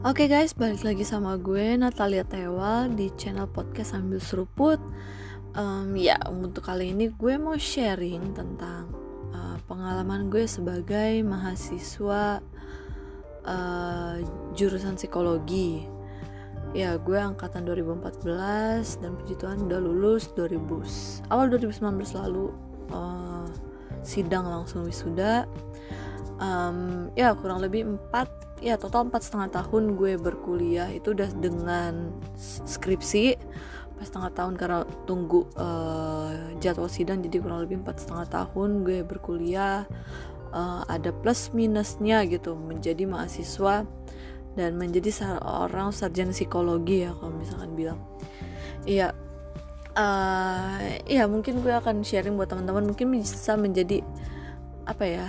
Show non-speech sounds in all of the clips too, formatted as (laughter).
Oke guys, balik lagi sama gue Natalia Tewa di channel podcast sambil seruput. Um, ya, untuk kali ini gue mau sharing tentang uh, pengalaman gue sebagai mahasiswa uh, jurusan psikologi. Ya, gue angkatan 2014 dan puji Tuhan udah lulus 2000 awal 2019 lalu uh, sidang langsung wisuda. Um, ya kurang lebih 4 ya total empat setengah tahun gue berkuliah itu udah dengan skripsi. Pas setengah tahun karena tunggu uh, jadwal sidang jadi kurang lebih empat setengah tahun gue berkuliah. Uh, ada plus minusnya gitu menjadi mahasiswa dan menjadi seorang sarjana psikologi ya kalau misalkan bilang. Iya uh, ya mungkin gue akan sharing buat teman-teman. Mungkin bisa menjadi apa ya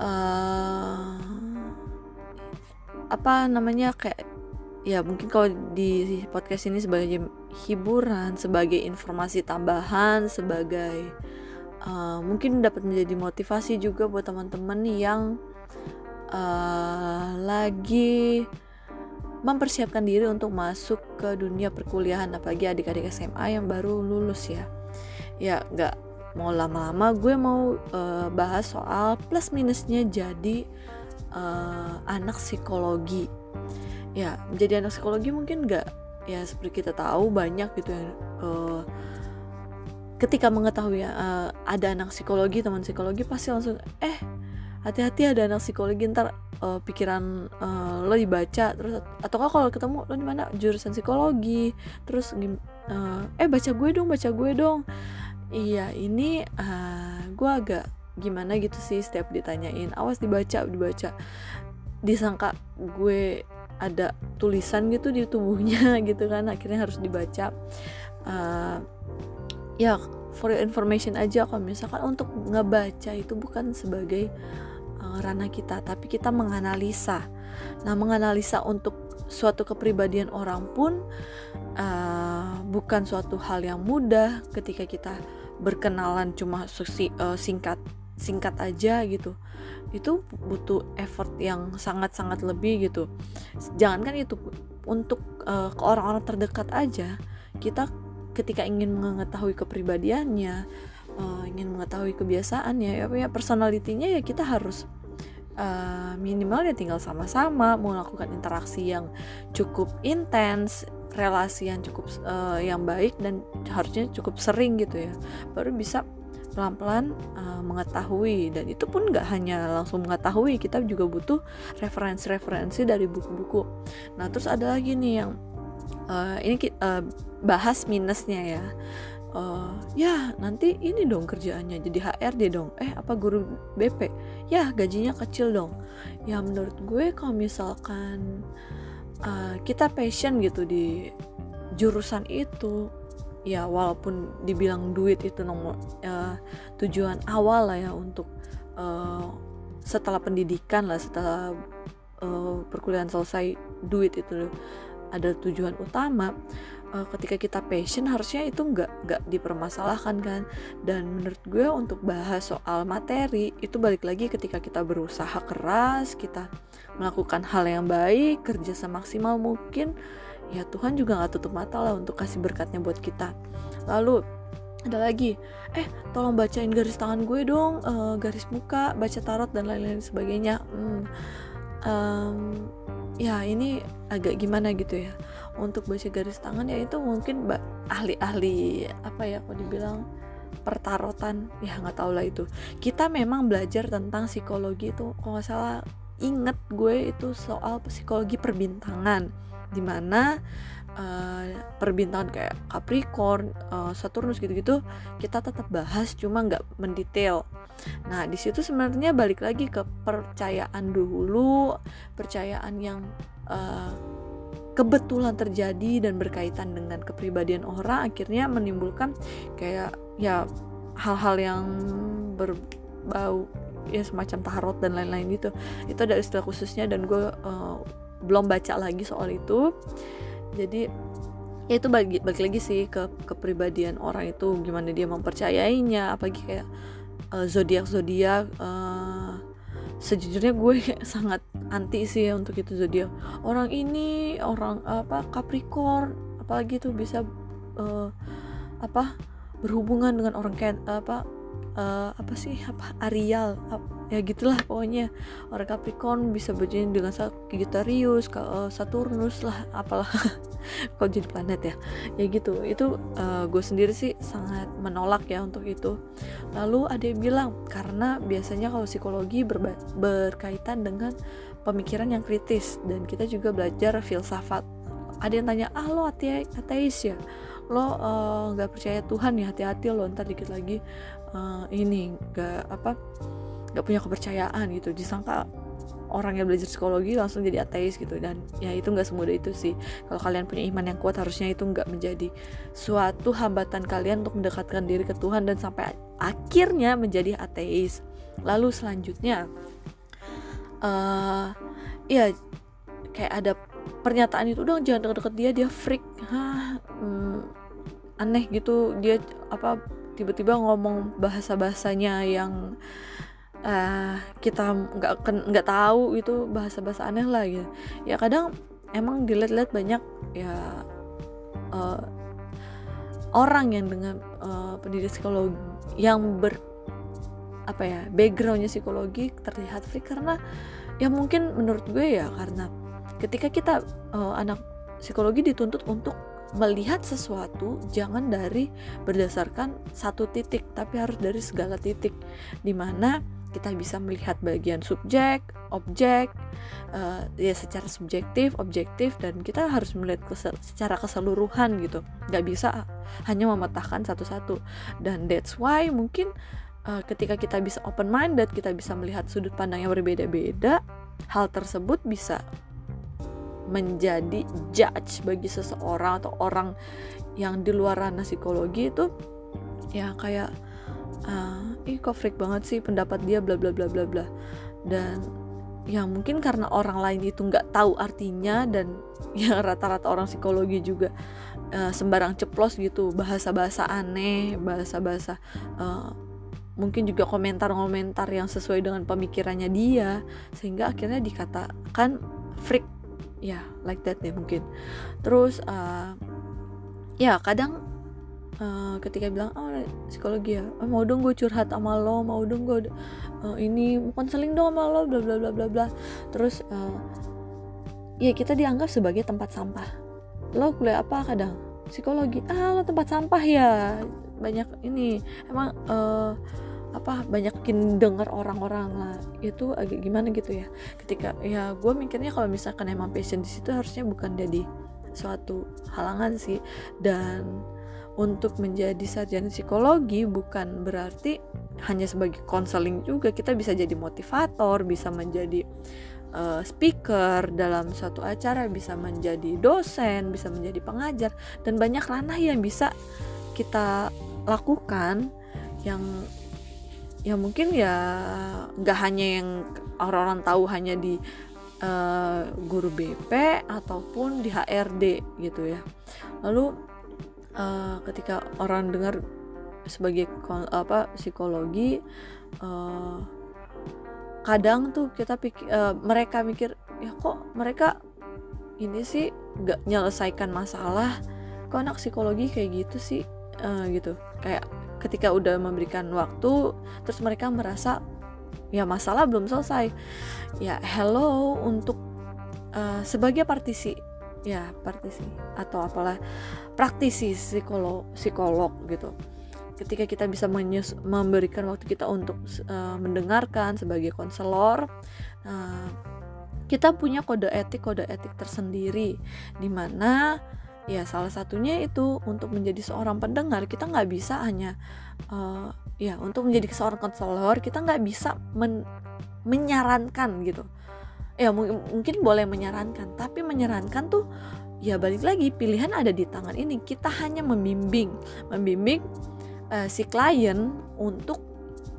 uh, apa namanya kayak ya mungkin kalau di podcast ini sebagai hiburan sebagai informasi tambahan sebagai uh, mungkin dapat menjadi motivasi juga buat teman-teman yang uh, lagi mempersiapkan diri untuk masuk ke dunia perkuliahan apalagi adik-adik SMA yang baru lulus ya. Ya nggak mau lama-lama gue mau uh, bahas soal plus minusnya jadi uh, anak psikologi. Ya menjadi anak psikologi mungkin nggak ya seperti kita tahu banyak gitu ya uh, ketika mengetahui uh, ada anak psikologi teman psikologi pasti langsung eh hati-hati ada anak psikologi ntar uh, pikiran uh, lo dibaca terus atau kalau ketemu lo di mana? Jurusan psikologi. Terus uh, eh baca gue dong baca gue dong iya ini uh, gue agak gimana gitu sih setiap ditanyain. Awas dibaca dibaca. Disangka gue ada tulisan gitu di tubuhnya (laughs) gitu kan akhirnya harus dibaca. Uh, ya for your information aja kalau misalkan untuk ngebaca itu bukan sebagai uh, ranah kita tapi kita menganalisa. Nah menganalisa untuk suatu kepribadian orang pun uh, bukan suatu hal yang mudah ketika kita berkenalan cuma uh, singkat singkat aja gitu. Itu butuh effort yang sangat-sangat lebih gitu. Jangankan itu untuk uh, ke orang-orang terdekat aja kita ketika ingin mengetahui kepribadiannya uh, ingin mengetahui kebiasaannya ya, ya personalitinya ya kita harus uh, minimal ya tinggal sama-sama melakukan interaksi yang cukup intens relasi yang cukup uh, yang baik dan harusnya cukup sering gitu ya. Baru bisa pelan-pelan uh, mengetahui. Dan itu pun nggak hanya langsung mengetahui kita juga butuh referensi-referensi dari buku-buku. Nah terus ada lagi nih yang uh, ini uh, bahas minusnya ya. Uh, ya nanti ini dong kerjaannya jadi HRD dong. Eh apa guru BP ya gajinya kecil dong. Ya menurut gue kalau misalkan uh, kita passion gitu di jurusan itu. Ya walaupun dibilang duit itu nomor uh, tujuan awal lah ya untuk uh, setelah pendidikan lah setelah uh, perkuliahan selesai duit itu ada tujuan utama uh, ketika kita passion harusnya itu nggak nggak dipermasalahkan kan? Dan menurut gue untuk bahas soal materi itu balik lagi ketika kita berusaha keras kita melakukan hal yang baik kerja semaksimal mungkin ya Tuhan juga nggak tutup mata lah untuk kasih berkatnya buat kita. Lalu ada lagi eh tolong bacain garis tangan gue dong uh, garis muka baca tarot dan lain-lain sebagainya. Hmm, um, ya ini agak gimana gitu ya untuk baca garis tangan ya itu mungkin ahli-ahli apa ya kalau dibilang pertarotan. Ya nggak tahu lah itu. Kita memang belajar tentang psikologi itu kalau nggak salah inget gue itu soal psikologi perbintangan. Di mana uh, perbintangan kayak Capricorn, uh, Saturnus gitu-gitu kita tetap bahas cuma nggak mendetail. Nah di situ sebenarnya balik lagi ke percayaan dulu, percayaan yang uh, kebetulan terjadi dan berkaitan dengan kepribadian orang akhirnya menimbulkan kayak ya hal-hal yang berbau ya semacam tarot dan lain-lain gitu. Itu ada istilah khususnya dan gue uh, belum baca lagi soal itu. Jadi ya itu bagi bagi lagi sih ke kepribadian orang itu gimana dia mempercayainya apalagi kayak uh, zodiak zodiak uh, sejujurnya gue (laughs) sangat anti sih ya untuk itu zodiak orang ini orang apa Capricorn apalagi tuh bisa uh, apa berhubungan dengan orang kayak apa uh, apa sih apa Arial ya gitulah pokoknya. Orang Capricorn bisa berjalan dengan Sagittarius uh, Saturnus lah apalah (laughs) kok jadi planet ya? Ya gitu. Itu uh, gue sendiri sih sangat menolak ya untuk itu. Lalu ada yang bilang karena biasanya kalau psikologi berkaitan dengan pemikiran yang kritis dan kita juga belajar filsafat. Ada yang tanya ah lo ateis ya? Lo nggak uh, percaya Tuhan ya? Hati-hati lo ntar dikit lagi uh, ini nggak apa nggak punya kepercayaan gitu. Disangka orang yang belajar psikologi langsung jadi ateis gitu. Dan ya itu nggak semudah itu sih. Kalau kalian punya iman yang kuat harusnya itu nggak menjadi suatu hambatan kalian untuk mendekatkan diri ke Tuhan dan sampai akhirnya menjadi ateis. Lalu selanjutnya uh, ya kayak ada pernyataan itu dong jangan deket-deket dia dia freak. Hah hmm, aneh gitu. Dia apa tiba-tiba ngomong bahasa bahasanya yang uh, kita nggak nggak tahu itu bahasa-bahasa aneh lah gitu. Ya kadang emang dilihat-lihat banyak ya uh, orang yang dengan uh, pendidik psikologi yang ber apa ya backgroundnya psikologi terlihat freak karena ya mungkin menurut gue ya karena ketika kita uh, anak psikologi dituntut untuk melihat sesuatu jangan dari berdasarkan satu titik tapi harus dari segala titik. Di mana kita bisa melihat bagian subjek, objek, uh, ya secara subjektif, objektif, dan kita harus melihat kesel, secara keseluruhan gitu. Gak bisa hanya memetakan satu-satu. Dan that's why mungkin uh, ketika kita bisa open minded, kita bisa melihat sudut pandang yang berbeda-beda, hal tersebut bisa menjadi judge bagi seseorang atau orang yang di luar ranah psikologi itu ya kayak uh, ih kok freak banget sih pendapat dia bla bla bla bla bla. Dan ya mungkin karena orang lain itu nggak tahu artinya dan (laughs) ya rata-rata orang psikologi juga uh, sembarang ceplos gitu bahasa-bahasa aneh bahasa-bahasa uh, mungkin juga komentar-komentar yang sesuai dengan pemikirannya dia sehingga akhirnya dikatakan freak. Ya yeah, like that deh mungkin. Terus uh, ya kadang uh, ketika bilang oh psikologi ya? Oh, mau dong gue curhat sama lo mau dong gue uh, ini mau konseling dong sama lo bla bla bla bla bla. Terus uh, ya kita dianggap sebagai tempat sampah. Lo kuliah apa kadang? Psikologi. Ah lo tempat sampah ya? Banyak ini emang uh, apa banyakin dengar orang-orang lah. Itu agak gimana gitu ya? Ketika ya gue mikirnya kalau misalkan emang passion di situ harusnya bukan jadi suatu halangan sih. Dan untuk menjadi sarjana psikologi bukan berarti hanya sebagai konseling juga. Kita bisa jadi motivator bisa menjadi uh, speaker dalam suatu acara bisa menjadi dosen bisa menjadi pengajar dan banyak ranah yang bisa kita lakukan yang yang mungkin ya nggak hanya yang orang-orang tahu hanya di uh, guru BP ataupun di HRD gitu ya. Lalu uh, ketika orang dengar sebagai apa psikologi uh, kadang tuh kita pikir uh, mereka mikir ya kok mereka ini sih gak menyelesaikan masalah? Kok anak psikologi kayak gitu sih? Uh, gitu. Kayak ketika udah memberikan waktu terus mereka merasa ya masalah belum selesai. Ya hello untuk uh, sebagai partisi ya partisi atau apalah praktisi psikolog psikolog gitu. Ketika kita bisa menyus, memberikan waktu kita untuk uh, mendengarkan sebagai konselor uh, kita punya kode etik kode etik tersendiri. Di mana ya salah satunya itu untuk menjadi seorang pendengar kita nggak bisa hanya uh, ya untuk menjadi seorang konselor kita nggak bisa men menyarankan gitu ya mungkin boleh menyarankan tapi menyarankan tuh ya balik lagi pilihan ada di tangan ini. Kita hanya membimbing membimbing uh, si klien untuk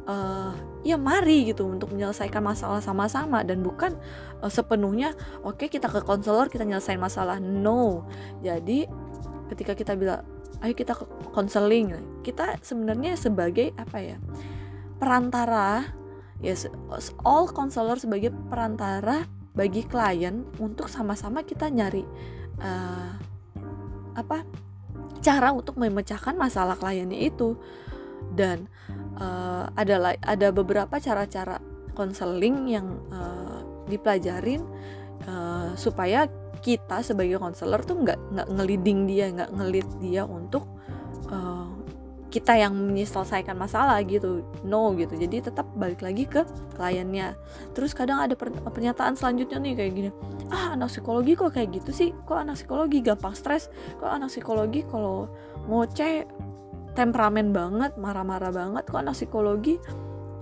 uh, ya mari gitu untuk menyelesaikan masalah sama-sama dan bukan uh, sepenuhnya oke okay, kita ke konselor kita nyelesain masalah. No. Jadi ketika kita bilang ayo kita ke konseling kita sebenarnya sebagai apa ya perantara ya all counselor sebagai perantara bagi klien untuk sama-sama kita nyari uh, apa cara untuk memecahkan masalah kliennya itu. Dan uh, ada ada beberapa cara-cara konseling yang uh, dipelajarin uh, supaya kita sebagai konselor tuh nggak nggak ngeliding dia nggak ngelit dia untuk uh, kita yang menyelesaikan masalah gitu no gitu. Jadi tetap balik lagi ke kliennya. Terus kadang ada pernyataan selanjutnya nih kayak gini. Ah anak psikologi kok kayak gitu sih? Kok anak psikologi gampang stres? Kok anak psikologi kalau ngoceh temperamen banget marah-marah banget? Kok anak psikologi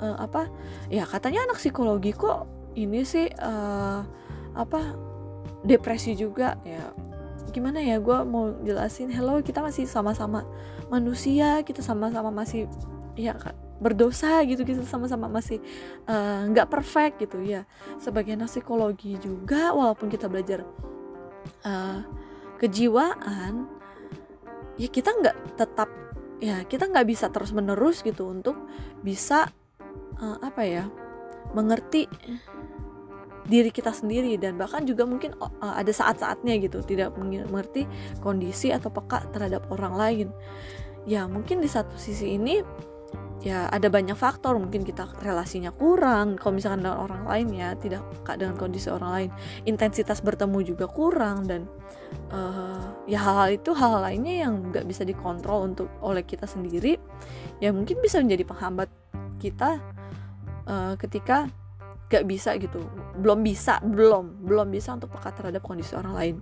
uh, apa? Ya katanya anak psikologi kok ini sih uh, apa depresi juga. Ya gimana ya gue mau jelasin hello kita masih sama-sama manusia kita sama-sama masih ya berdosa gitu kita sama-sama masih eh, nggak uh, perfect gitu ya. Sebagai psikologi juga walaupun kita belajar uh, kejiwaan ya kita nggak tetap ya kita nggak bisa terus menerus gitu untuk bisa uh, apa ya mengerti diri kita sendiri dan bahkan juga mungkin uh, ada saat-saatnya gitu tidak mengerti kondisi atau peka terhadap orang lain. Ya mungkin di satu sisi ini ya ada banyak faktor mungkin kita relasinya kurang kalau misalkan dengan orang lain ya tidak peka dengan kondisi orang lain. Intensitas bertemu juga kurang dan uh, ya hal-hal itu hal lainnya yang nggak bisa dikontrol untuk oleh kita sendiri ya mungkin bisa menjadi penghambat kita uh, ketika gak bisa gitu. Belum bisa belum belum bisa untuk peka terhadap kondisi orang lain.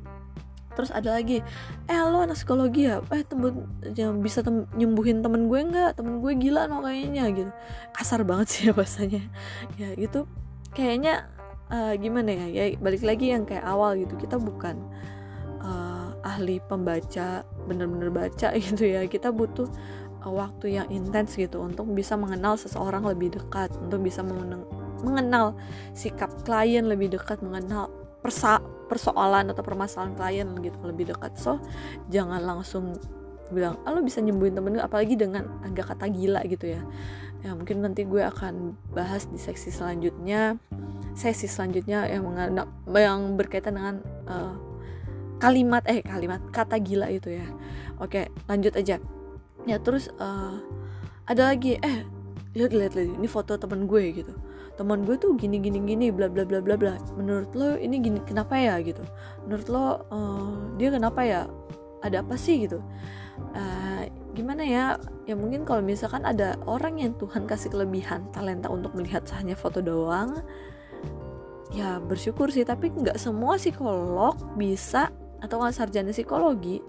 Terus ada lagi eh lo anak psikologi ya? Eh temen yang bisa tem nyembuhin temen gue nggak? Temen gue gila no kayaknya gitu. Kasar banget sih ya (laughs) bahasanya. Ya gitu. Kayaknya uh, gimana ya? Ya balik lagi yang kayak awal gitu. Kita bukan uh, ahli pembaca bener-bener baca (laughs) gitu ya. Kita butuh uh, waktu yang intens gitu untuk bisa mengenal seseorang lebih dekat untuk bisa mengenal sikap klien lebih dekat mengenal persa persoalan atau permasalahan klien gitu lebih dekat. So jangan langsung bilang ah, lo bisa nyembuhin temen gue apalagi dengan agak kata gila gitu ya. Ya mungkin nanti gue akan bahas di seksi selanjutnya sesi selanjutnya yang yang berkaitan dengan uh, kalimat eh kalimat kata gila itu ya. Oke lanjut aja. Ya terus uh, ada lagi eh lihat lihat lihat ini foto temen gue gitu teman gue tuh gini gini gini bla bla bla bla bla. Menurut lo ini gini kenapa ya gitu? Menurut lo uh, dia kenapa ya? Ada apa sih gitu? Uh, gimana ya? Ya mungkin kalau misalkan ada orang yang Tuhan kasih kelebihan talenta untuk melihat hanya foto doang ya bersyukur sih. Tapi nggak semua psikolog bisa atau nggak sarjana psikologi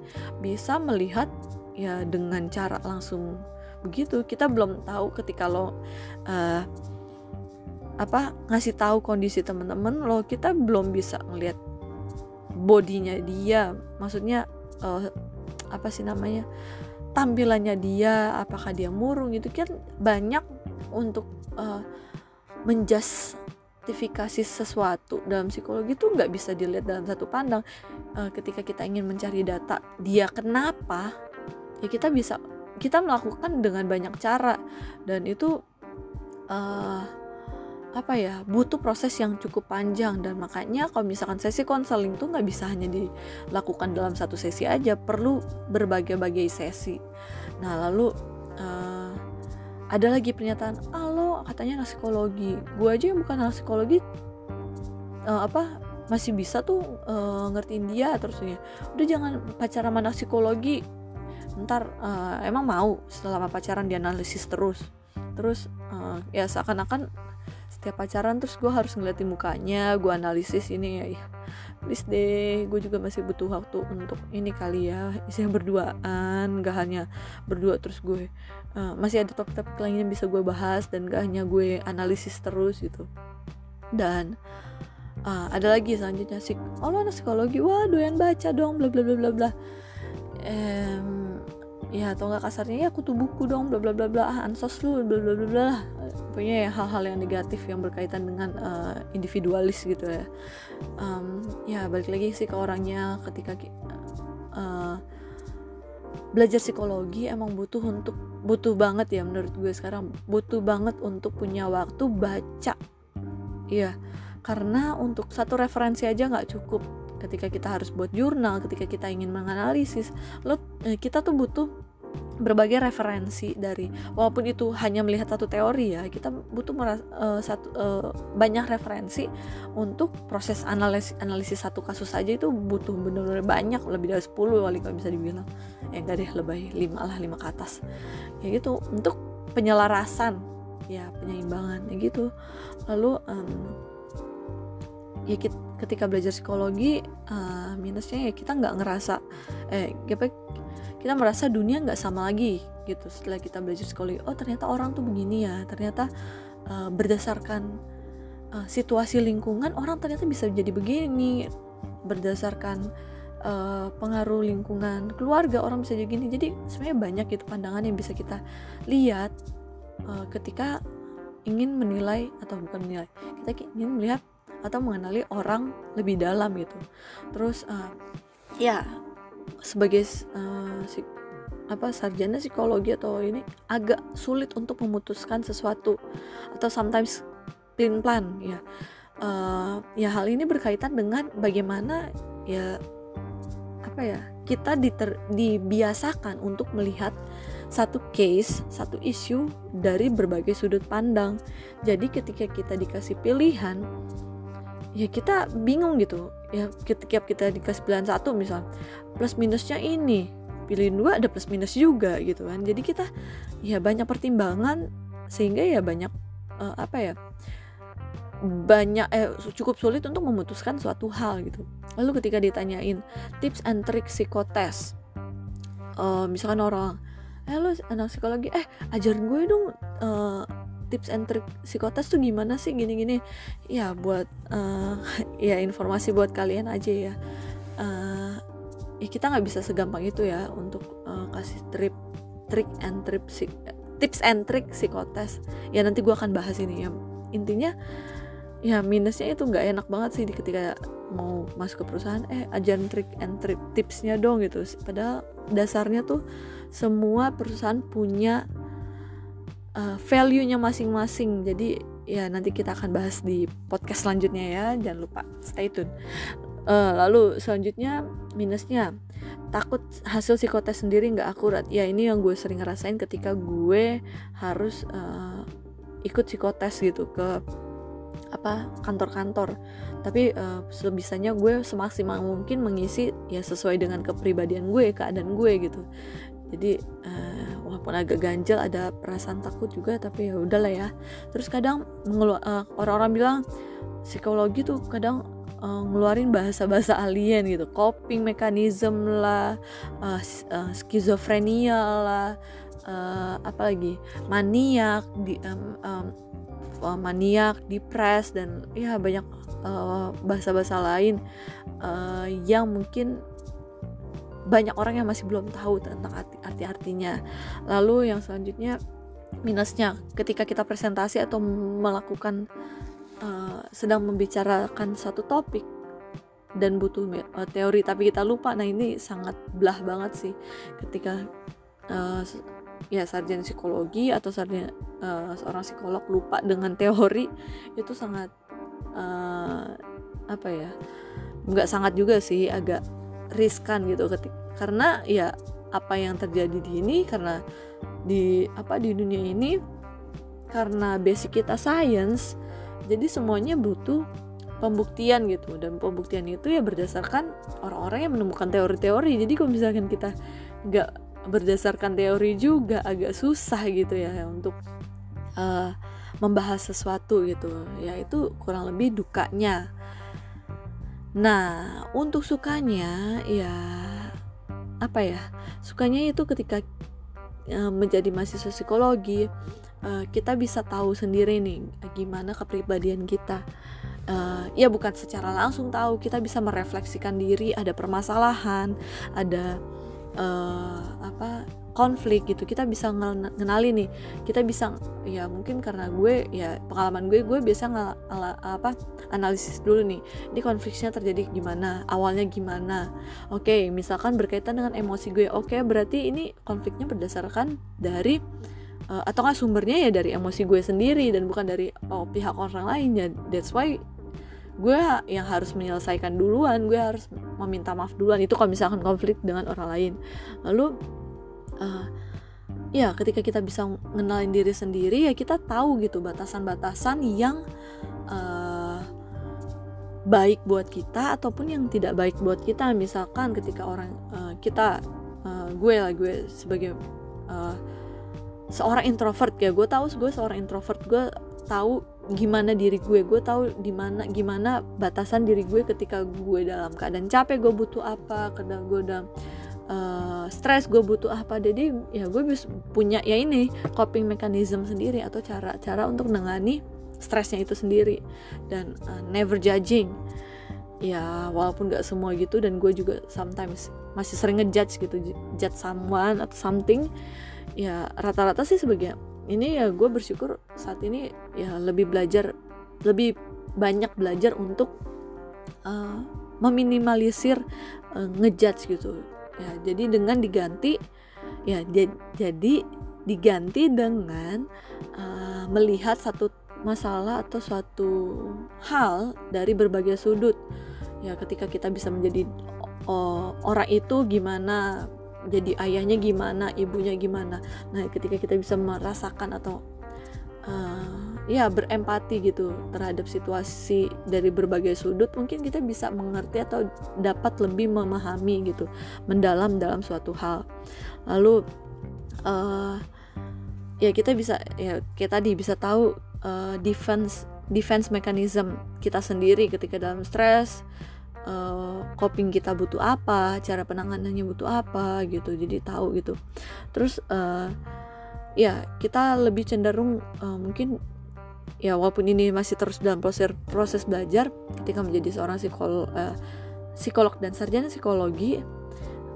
bisa melihat ya dengan cara langsung begitu. Kita belum tahu ketika lo uh, apa ngasih tahu kondisi teman-teman lo kita belum bisa ngelihat bodinya dia. Maksudnya uh, apa sih namanya tampilannya dia apakah dia murung gitu. Kan banyak untuk uh, menjustifikasi sesuatu dalam psikologi itu nggak bisa dilihat dalam satu pandang. Uh, ketika kita ingin mencari data dia kenapa ya kita bisa kita melakukan dengan banyak cara. Dan itu uh, apa ya butuh proses yang cukup panjang. Dan makanya kalau misalkan sesi konseling tuh nggak bisa hanya dilakukan dalam satu sesi aja perlu berbagai-bagai sesi. Nah lalu uh, ada lagi pernyataan ah lo katanya anak psikologi. Gue aja yang bukan anak psikologi uh, apa masih bisa tuh uh, ngertiin dia terus ya udah jangan pacaran sama psikologi. Ntar uh, emang mau setelah pacaran dianalisis terus. Terus uh, ya seakan-akan setiap pacaran terus gue harus ngeliatin mukanya gue analisis ini ya, please deh gue juga masih butuh waktu untuk ini kali ya. Isinya berduaan gak hanya berdua terus gue uh, masih ada topik-topik lain yang bisa gue bahas dan gak hanya gue analisis terus gitu. Dan uh, ada lagi selanjutnya sih oh lo anak psikologi. Wah doyan baca dong bla bla bla bla bla. Um, ya atau nggak kasarnya ya aku tuh buku dong bla bla bla bla. Ah ansos lu bla bla bla bla. Pokoknya ya hal-hal yang negatif yang berkaitan dengan uh, individualis gitu ya. Um, ya balik lagi sih ke orangnya ketika uh, belajar psikologi emang butuh untuk butuh banget ya menurut gue sekarang. Butuh banget untuk punya waktu baca. Iya karena untuk satu referensi aja nggak cukup ketika kita harus buat jurnal ketika kita ingin menganalisis lo eh, kita tuh butuh berbagai referensi dari walaupun itu hanya melihat satu teori ya kita butuh meras, uh, satu uh, banyak referensi untuk proses analisis analisis satu kasus saja itu butuh benar-benar banyak lebih dari 10 kali kalau bisa dibilang. Ya enggak deh lebih lima lah lima ke atas. Ya gitu untuk penyelarasan ya penyeimbangan ya gitu. Lalu um, ya kita, ketika belajar psikologi uh, minusnya ya kita nggak ngerasa eh kita merasa dunia nggak sama lagi gitu setelah kita belajar psikologi. Oh ternyata orang tuh begini ya ternyata uh, berdasarkan uh, situasi lingkungan orang ternyata bisa jadi begini. Berdasarkan uh, pengaruh lingkungan keluarga orang bisa jadi gini. Jadi sebenarnya banyak itu pandangan yang bisa kita lihat uh, ketika ingin menilai atau bukan menilai. Kita ingin melihat atau mengenali orang lebih dalam gitu terus uh, ya sebagai uh, si, apa sarjana psikologi atau ini agak sulit untuk memutuskan sesuatu atau sometimes plan plan ya uh, ya hal ini berkaitan dengan bagaimana ya apa ya kita diter, dibiasakan untuk melihat satu case, satu isu dari berbagai sudut pandang. Jadi ketika kita dikasih pilihan, ya kita bingung gitu. Ya ketika kita dikasih pilihan satu misal plus minusnya ini. Pilih dua ada plus minus juga gitu kan. Jadi kita ya banyak pertimbangan sehingga ya banyak uh, apa ya banyak eh cukup sulit untuk memutuskan suatu hal gitu. Lalu ketika ditanyain tips and trick psikotes uh, misalkan orang eh lu anak psikologi eh ajarin gue dong uh, tips and trick psikotes tuh gimana sih? Gini-gini ya buat uh, (laughs) ya informasi buat kalian aja ya. Uh, ya kita nggak bisa segampang itu ya untuk uh, kasih trip trick and trip tips and trick psikotes. Ya nanti gue akan bahas ini ya. Intinya ya minusnya itu nggak enak banget sih ketika mau masuk ke perusahaan eh ajarin trick and trip tipsnya dong gitu. Padahal dasarnya tuh semua perusahaan punya uh, value-nya masing-masing. Jadi ya nanti kita akan bahas di podcast selanjutnya ya. Jangan lupa stay tune. Uh, lalu selanjutnya minusnya takut hasil psikotes sendiri nggak akurat. Ya ini yang gue sering ngerasain ketika gue harus uh, ikut psikotes gitu ke apa kantor-kantor tapi uh, sebisanya gue semaksimal mungkin mengisi ya sesuai dengan kepribadian gue keadaan gue gitu jadi uh, walaupun agak ganjel ada perasaan takut juga tapi ya udahlah ya. Terus kadang uh, orang-orang bilang psikologi tuh kadang uh, ngeluarin bahasa-bahasa alien gitu. Coping mechanism lah uh, uh, skizofrenia lah uh, apalagi maniak di um, um, maniak, depres dan ya banyak bahasa-bahasa uh, lain uh, yang mungkin banyak orang yang masih belum tahu tentang arti-artinya. Lalu yang selanjutnya minusnya ketika kita presentasi atau melakukan uh, sedang membicarakan satu topik dan butuh uh, teori tapi kita lupa nah ini sangat belah banget sih ketika uh, ya sarjana psikologi atau sarjana uh, seorang psikolog lupa dengan teori itu sangat uh, apa ya nggak sangat juga sih agak riskan gitu ketika karena ya apa yang terjadi di ini karena di apa di dunia ini karena basic kita science jadi semuanya butuh pembuktian gitu. Dan pembuktian itu ya berdasarkan orang-orang yang menemukan teori-teori. Jadi kalau misalkan kita nggak berdasarkan teori juga agak susah gitu ya untuk uh, membahas sesuatu gitu. Ya itu kurang lebih dukanya Nah, untuk sukanya ya apa ya? Sukanya itu ketika uh, menjadi mahasiswa psikologi uh, kita bisa tahu sendiri nih gimana kepribadian kita. Uh, ya bukan secara langsung tahu, kita bisa merefleksikan diri, ada permasalahan, ada uh, apa konflik gitu kita bisa ngenali nih. Kita bisa ya mungkin karena gue ya pengalaman gue gue biasa ngala, apa analisis dulu nih. Ini konfliknya terjadi gimana awalnya gimana? Oke okay, misalkan berkaitan dengan emosi gue. Oke okay, berarti ini konfliknya berdasarkan dari uh, atau nggak sumbernya ya dari emosi gue sendiri dan bukan dari oh, pihak orang lain ya that's why gue yang harus menyelesaikan duluan gue harus meminta maaf duluan. Itu kalau misalkan konflik dengan orang lain. Lalu uh, ya ketika kita bisa mengenalin diri sendiri ya kita tahu gitu batasan-batasan yang uh, baik buat kita ataupun yang tidak baik buat kita. Misalkan ketika orang uh, kita uh, gue lah gue sebagai uh, seorang introvert ya gue tahu gue seorang introvert gue tahu gimana diri gue gue tahu di mana gimana batasan diri gue ketika gue dalam keadaan capek gue butuh apa kadang gue dalam uh, stres gue butuh apa jadi ya gue bisa punya ya ini coping mechanism sendiri atau cara-cara untuk menangani stresnya itu sendiri dan uh, never judging. Ya walaupun gak semua gitu dan gue juga sometimes masih sering ngejudge gitu judge someone atau something ya rata-rata sih sebagai ini ya gue bersyukur saat ini ya lebih belajar lebih banyak belajar untuk uh, meminimalisir uh, ngejudge gitu ya jadi dengan diganti ya jadi diganti dengan uh, melihat satu masalah atau suatu hal dari berbagai sudut. Ya ketika kita bisa menjadi oh, orang itu gimana jadi ayahnya gimana ibunya gimana. Nah ketika kita bisa merasakan atau uh, ya berempati gitu terhadap situasi dari berbagai sudut mungkin kita bisa mengerti atau dapat lebih memahami gitu mendalam dalam suatu hal lalu uh, ya kita bisa ya kayak tadi bisa tahu uh, defense defense mechanism kita sendiri ketika dalam stres uh, coping kita butuh apa, cara penanganannya butuh apa gitu. Jadi tahu gitu. Terus uh, ya kita lebih cenderung uh, mungkin ya walaupun ini masih terus dalam proses proses belajar ketika menjadi seorang psikolog uh, psikolog dan sarjana psikologi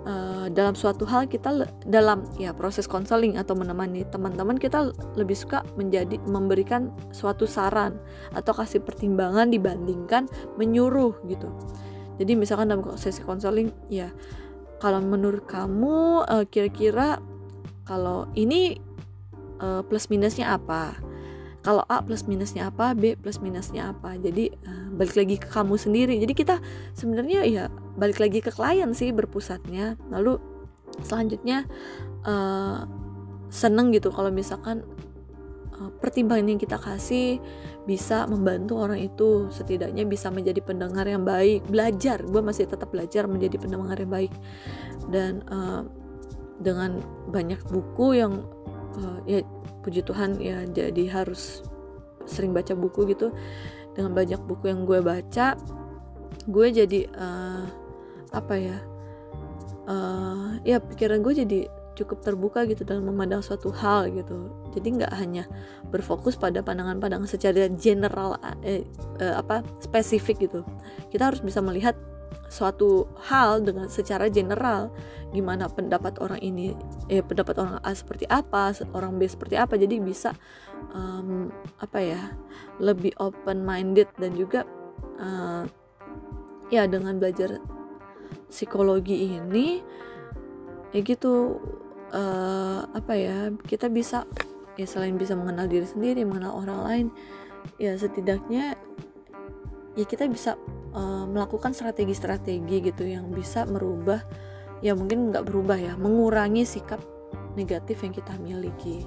uh, dalam suatu hal kita dalam ya proses konseling atau menemani teman-teman kita lebih suka menjadi memberikan suatu saran atau kasih pertimbangan dibandingkan menyuruh gitu. Jadi misalkan dalam sesi konseling ya kalau menurut kamu uh, kira-kira kalau ini uh, plus minusnya apa kalau A plus minusnya apa B plus minusnya apa. Jadi uh, balik lagi ke kamu sendiri. Jadi kita sebenarnya ya balik lagi ke klien sih berpusatnya. Lalu selanjutnya uh, seneng gitu kalau misalkan uh, pertimbangan yang kita kasih bisa membantu orang itu. Setidaknya bisa menjadi pendengar yang baik. Belajar gue masih tetap belajar menjadi pendengar yang baik. Dan uh, dengan banyak buku yang uh, ya puji Tuhan ya jadi harus sering baca buku gitu. Dengan banyak buku yang gue baca gue jadi uh, apa ya uh, ya pikiran gue jadi cukup terbuka gitu dalam memandang suatu hal gitu. Jadi nggak hanya berfokus pada pandangan-pandangan secara general eh, eh, apa spesifik gitu. Kita harus bisa melihat suatu hal dengan secara general. Gimana pendapat orang ini eh pendapat orang A seperti apa orang B seperti apa. Jadi bisa um, apa ya lebih open minded dan juga uh, ya dengan belajar psikologi ini ya gitu uh, apa ya kita bisa ya selain bisa mengenal diri sendiri mengenal orang lain ya setidaknya ya kita bisa uh, melakukan strategi-strategi gitu yang bisa merubah ya mungkin nggak berubah ya mengurangi sikap negatif yang kita miliki.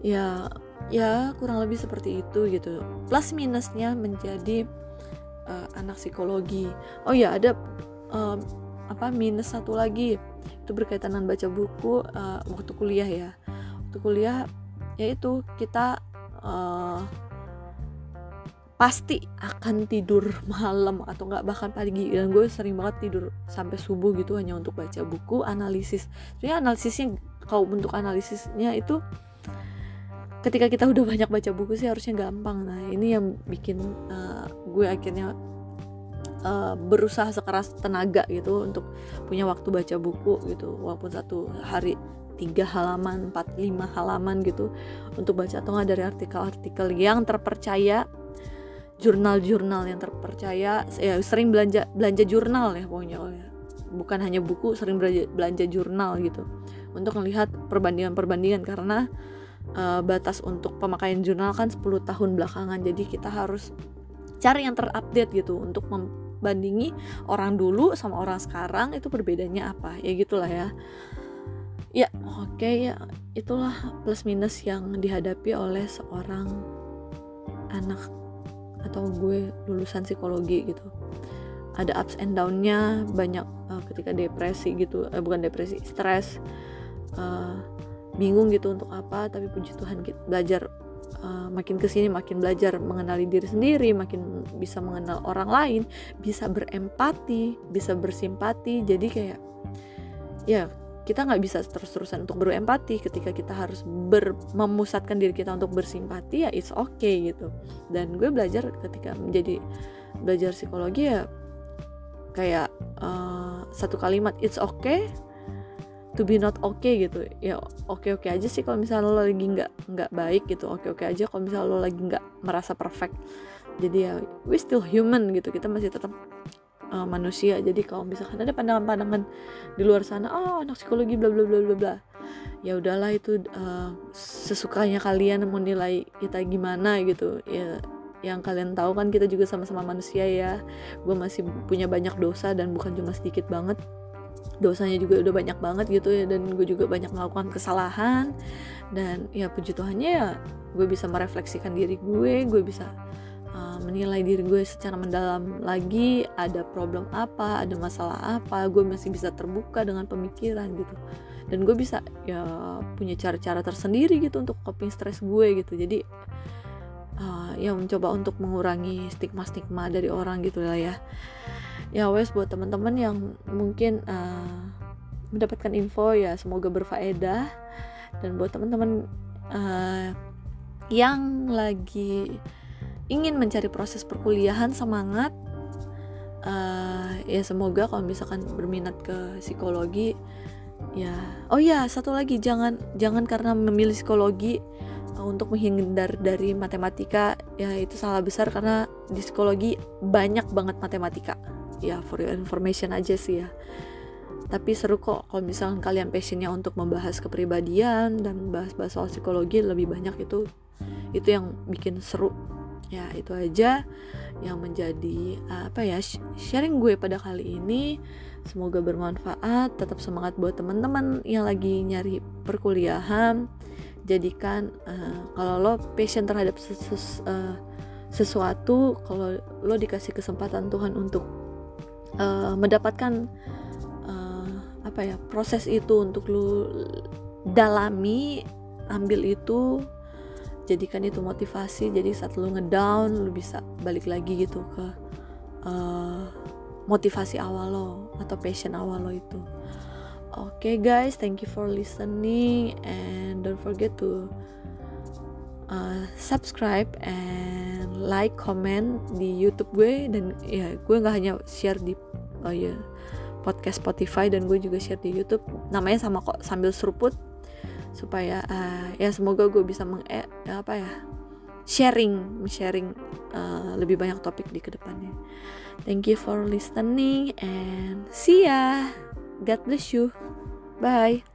Ya ya kurang lebih seperti itu gitu. Plus minusnya menjadi uh, anak psikologi. Oh ya ada uh, apa minus satu lagi. Itu berkaitan dengan baca buku uh, waktu kuliah ya. Waktu kuliah yaitu kita uh, pasti akan tidur (laughs) malam atau nggak bahkan pagi. Dan gue sering banget tidur sampai subuh gitu hanya untuk baca buku analisis. Sebenarnya analisisnya kalau bentuk analisisnya itu ketika kita udah banyak baca buku sih harusnya gampang. Nah ini yang bikin uh, gue akhirnya uh, berusaha sekeras tenaga gitu untuk punya waktu baca buku gitu. Walaupun satu hari tiga halaman 4 5 halaman gitu untuk baca. Atau nggak dari artikel-artikel yang terpercaya jurnal-jurnal yang terpercaya ya sering belanja belanja jurnal ya pokoknya. Ya. bukan hanya buku sering belanja, belanja jurnal gitu. Untuk melihat perbandingan-perbandingan karena uh, batas untuk pemakaian jurnal kan 10 tahun belakangan. Jadi kita harus cari yang terupdate gitu untuk membandingi orang dulu sama orang sekarang itu perbedaannya apa? Ya gitulah ya. Ya oke okay, ya. Itulah plus minus yang dihadapi oleh seorang anak atau gue lulusan psikologi gitu. Ada ups and downnya banyak uh, ketika depresi gitu eh, bukan depresi stres. Uh, bingung gitu untuk apa tapi puji Tuhan kita belajar uh, makin ke sini makin belajar mengenali diri sendiri makin bisa mengenal orang lain bisa berempati bisa bersimpati. Jadi kayak ya kita nggak bisa terus-terusan untuk berempati ketika kita harus ber, memusatkan diri kita untuk bersimpati ya it's okay gitu. Dan gue belajar ketika menjadi belajar psikologi ya kayak uh, satu kalimat it's okay to be not okay gitu. Ya oke oke aja sih kalau misalnya lo lagi nggak nggak baik gitu oke oke aja kalau misalnya lo lagi nggak merasa perfect. Jadi ya we still human gitu kita masih tetap uh, manusia. Jadi kalau misalkan ada pandangan-pandangan di luar sana oh anak psikologi bla bla bla bla bla. Ya udahlah itu uh, sesukanya kalian mau nilai kita gimana gitu. Ya yang kalian tahu kan kita juga sama-sama manusia ya. Gue masih punya banyak dosa dan bukan cuma sedikit banget. Dosanya juga udah banyak banget gitu ya dan gue juga banyak melakukan kesalahan. Dan ya puji Tuhannya ya gue bisa merefleksikan diri gue gue bisa uh, menilai diri gue secara mendalam lagi ada problem apa ada masalah apa gue masih bisa terbuka dengan pemikiran gitu. Dan gue bisa ya punya cara-cara tersendiri gitu untuk coping stress gue gitu. Jadi uh, yang mencoba untuk mengurangi stigma-stigma dari orang gitu lah ya. Ya wes buat teman-teman yang mungkin uh, mendapatkan info ya semoga berfaedah. Dan buat teman-teman uh, yang lagi ingin mencari proses perkuliahan semangat uh, ya semoga kalau misalkan berminat ke psikologi ya oh ya satu lagi jangan jangan karena memilih psikologi untuk menghindar dari matematika ya itu salah besar karena di psikologi banyak banget matematika. Ya for your information aja sih ya. Tapi seru kok kalau misalnya kalian passionnya untuk membahas kepribadian dan bahas-bahas soal psikologi lebih banyak itu itu yang bikin seru ya itu aja yang menjadi apa ya sharing gue pada kali ini. Semoga bermanfaat tetap semangat buat teman-teman yang lagi nyari perkuliahan. Jadikan uh, kalau lo passion terhadap sesu, uh, sesuatu kalau lo dikasih kesempatan Tuhan untuk uh, mendapatkan uh, apa ya proses itu untuk lu dalami ambil itu jadikan itu motivasi jadi saat lu ngedown lu bisa balik lagi gitu ke uh, motivasi awal lo atau passion awal lo itu. Oke okay, guys thank you for listening and don't forget to uh, subscribe and like comment di YouTube gue dan ya gue nggak hanya share di oh ya podcast Spotify dan gue juga share di YouTube. Namanya sama kok sambil seruput supaya uh, ya semoga gue bisa meng eh, apa ya sharing sharing uh, lebih banyak topik di ke depannya. Thank you for listening and see ya. God bless you. Bye